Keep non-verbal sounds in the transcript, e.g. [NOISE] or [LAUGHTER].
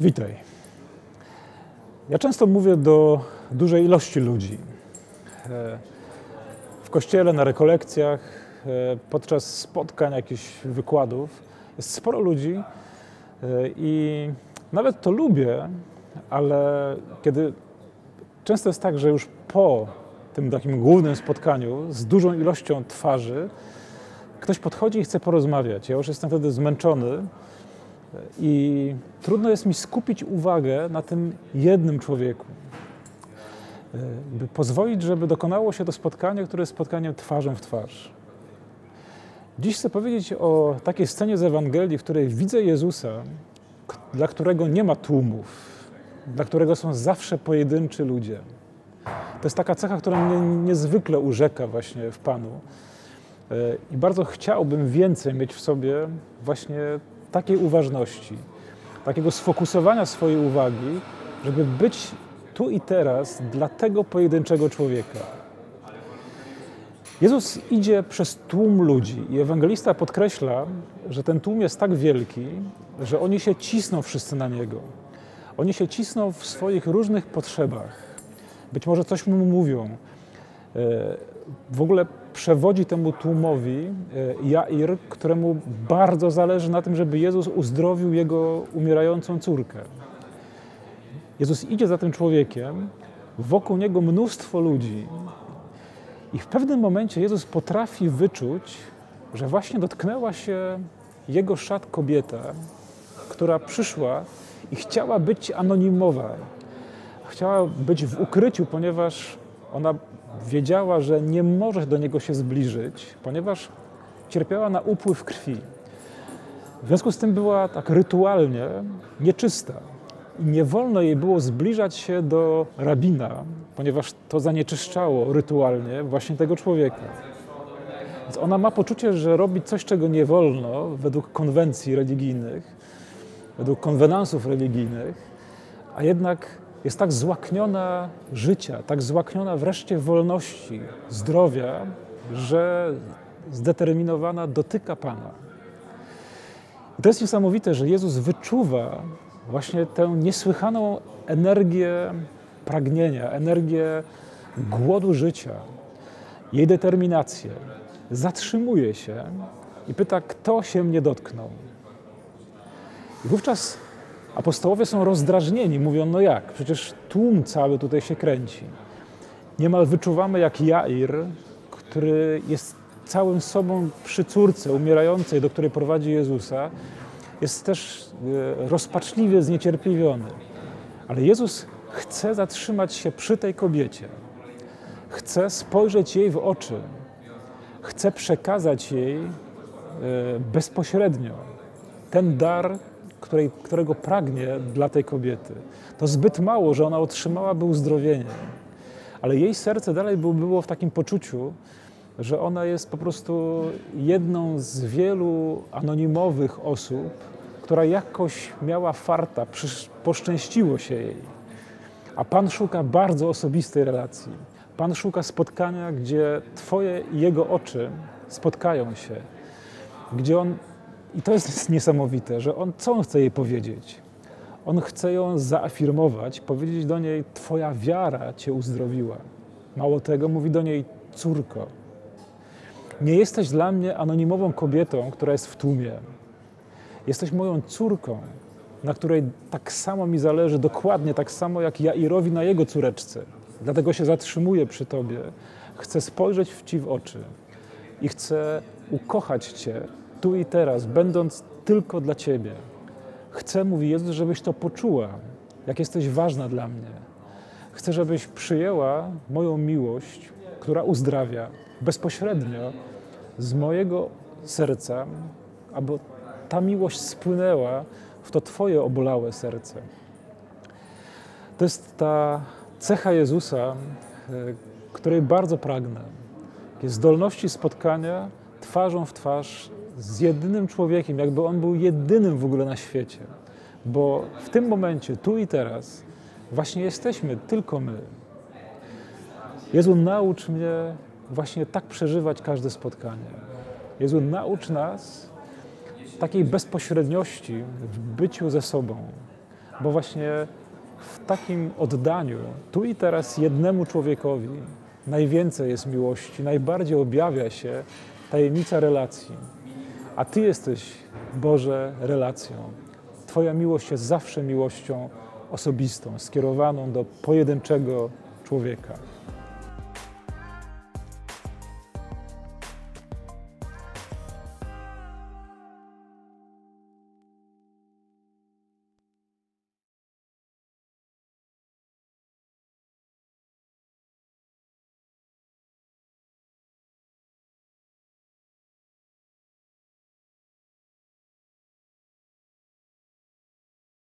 Witaj. Ja często mówię do dużej ilości ludzi. E, w kościele, na rekolekcjach, e, podczas spotkań, jakichś wykładów jest sporo ludzi e, i nawet to lubię, ale kiedy często jest tak, że już po tym takim głównym spotkaniu z dużą ilością twarzy ktoś podchodzi i chce porozmawiać. Ja już jestem wtedy zmęczony i trudno jest mi skupić uwagę na tym jednym człowieku. By pozwolić, żeby dokonało się to spotkanie, które jest spotkaniem twarzą w twarz. Dziś chcę powiedzieć o takiej scenie z Ewangelii, w której widzę Jezusa, dla którego nie ma tłumów, dla którego są zawsze pojedynczy ludzie. To jest taka cecha, która mnie niezwykle urzeka właśnie w Panu. I bardzo chciałbym więcej mieć w sobie właśnie takiej uważności, takiego sfokusowania swojej uwagi, żeby być tu i teraz dla tego pojedynczego człowieka. Jezus idzie przez tłum ludzi i ewangelista podkreśla, że ten tłum jest tak wielki, że oni się cisną wszyscy na niego. Oni się cisną w swoich różnych potrzebach. Być może coś mu mówią. E, w ogóle przewodzi temu tłumowi e, Jair, któremu bardzo zależy na tym, żeby Jezus uzdrowił jego umierającą córkę. Jezus idzie za tym człowiekiem, wokół niego mnóstwo ludzi. I w pewnym momencie Jezus potrafi wyczuć, że właśnie dotknęła się jego szat kobieta, która przyszła i chciała być anonimowa. Chciała być w ukryciu, ponieważ ona wiedziała, że nie może do niego się zbliżyć, ponieważ cierpiała na upływ krwi. W związku z tym była tak rytualnie nieczysta. I nie wolno jej było zbliżać się do rabina, ponieważ to zanieczyszczało rytualnie właśnie tego człowieka. Więc ona ma poczucie, że robi coś, czego nie wolno według konwencji religijnych, według konwenansów religijnych, a jednak jest tak złakniona życia, tak złakniona wreszcie wolności, zdrowia, że zdeterminowana dotyka Pana. I to jest niesamowite, że Jezus wyczuwa właśnie tę niesłychaną energię pragnienia, energię głodu życia, jej determinację. Zatrzymuje się i pyta, kto się mnie dotknął. I wówczas Apostołowie są rozdrażnieni, mówią, no jak, przecież tłum cały tutaj się kręci. Niemal wyczuwamy jak Jair, który jest całym sobą przy córce umierającej, do której prowadzi Jezusa, jest też e, rozpaczliwie zniecierpliwiony. Ale Jezus chce zatrzymać się przy tej kobiecie. Chce spojrzeć jej w oczy. Chce przekazać jej e, bezpośrednio ten dar, której, którego pragnie dla tej kobiety. To zbyt mało, że ona otrzymałaby uzdrowienie. Ale jej serce dalej było w takim poczuciu, że ona jest po prostu jedną z wielu anonimowych osób, która jakoś miała farta, poszczęściło się jej. A Pan szuka bardzo osobistej relacji. Pan szuka spotkania, gdzie Twoje i Jego oczy spotkają się, gdzie On i to jest [LAUGHS] niesamowite, że on, co on chce jej powiedzieć? On chce ją zaafirmować, powiedzieć do niej: Twoja wiara cię uzdrowiła. Mało tego, mówi do niej: Córko, nie jesteś dla mnie anonimową kobietą, która jest w tłumie. Jesteś moją córką, na której tak samo mi zależy, dokładnie tak samo jak Jairowi na jego córeczce. Dlatego się zatrzymuję przy tobie. Chcę spojrzeć w ci w oczy i chcę ukochać cię tu i teraz, będąc tylko dla Ciebie. Chcę, mówi Jezus, żebyś to poczuła, jak jesteś ważna dla mnie. Chcę, żebyś przyjęła moją miłość, która uzdrawia bezpośrednio z mojego serca, aby ta miłość spłynęła w to Twoje obolałe serce. To jest ta cecha Jezusa, e, której bardzo pragnę. Jest zdolności spotkania twarzą w twarz z jedynym człowiekiem, jakby on był jedynym w ogóle na świecie. Bo w tym momencie, tu i teraz, właśnie jesteśmy tylko my. Jezu, naucz mnie właśnie tak przeżywać każde spotkanie. Jezu, naucz nas takiej bezpośredniości w byciu ze sobą, bo właśnie w takim oddaniu, tu i teraz jednemu człowiekowi, najwięcej jest miłości, najbardziej objawia się tajemnica relacji. A Ty jesteś, Boże, relacją. Twoja miłość jest zawsze miłością osobistą, skierowaną do pojedynczego człowieka.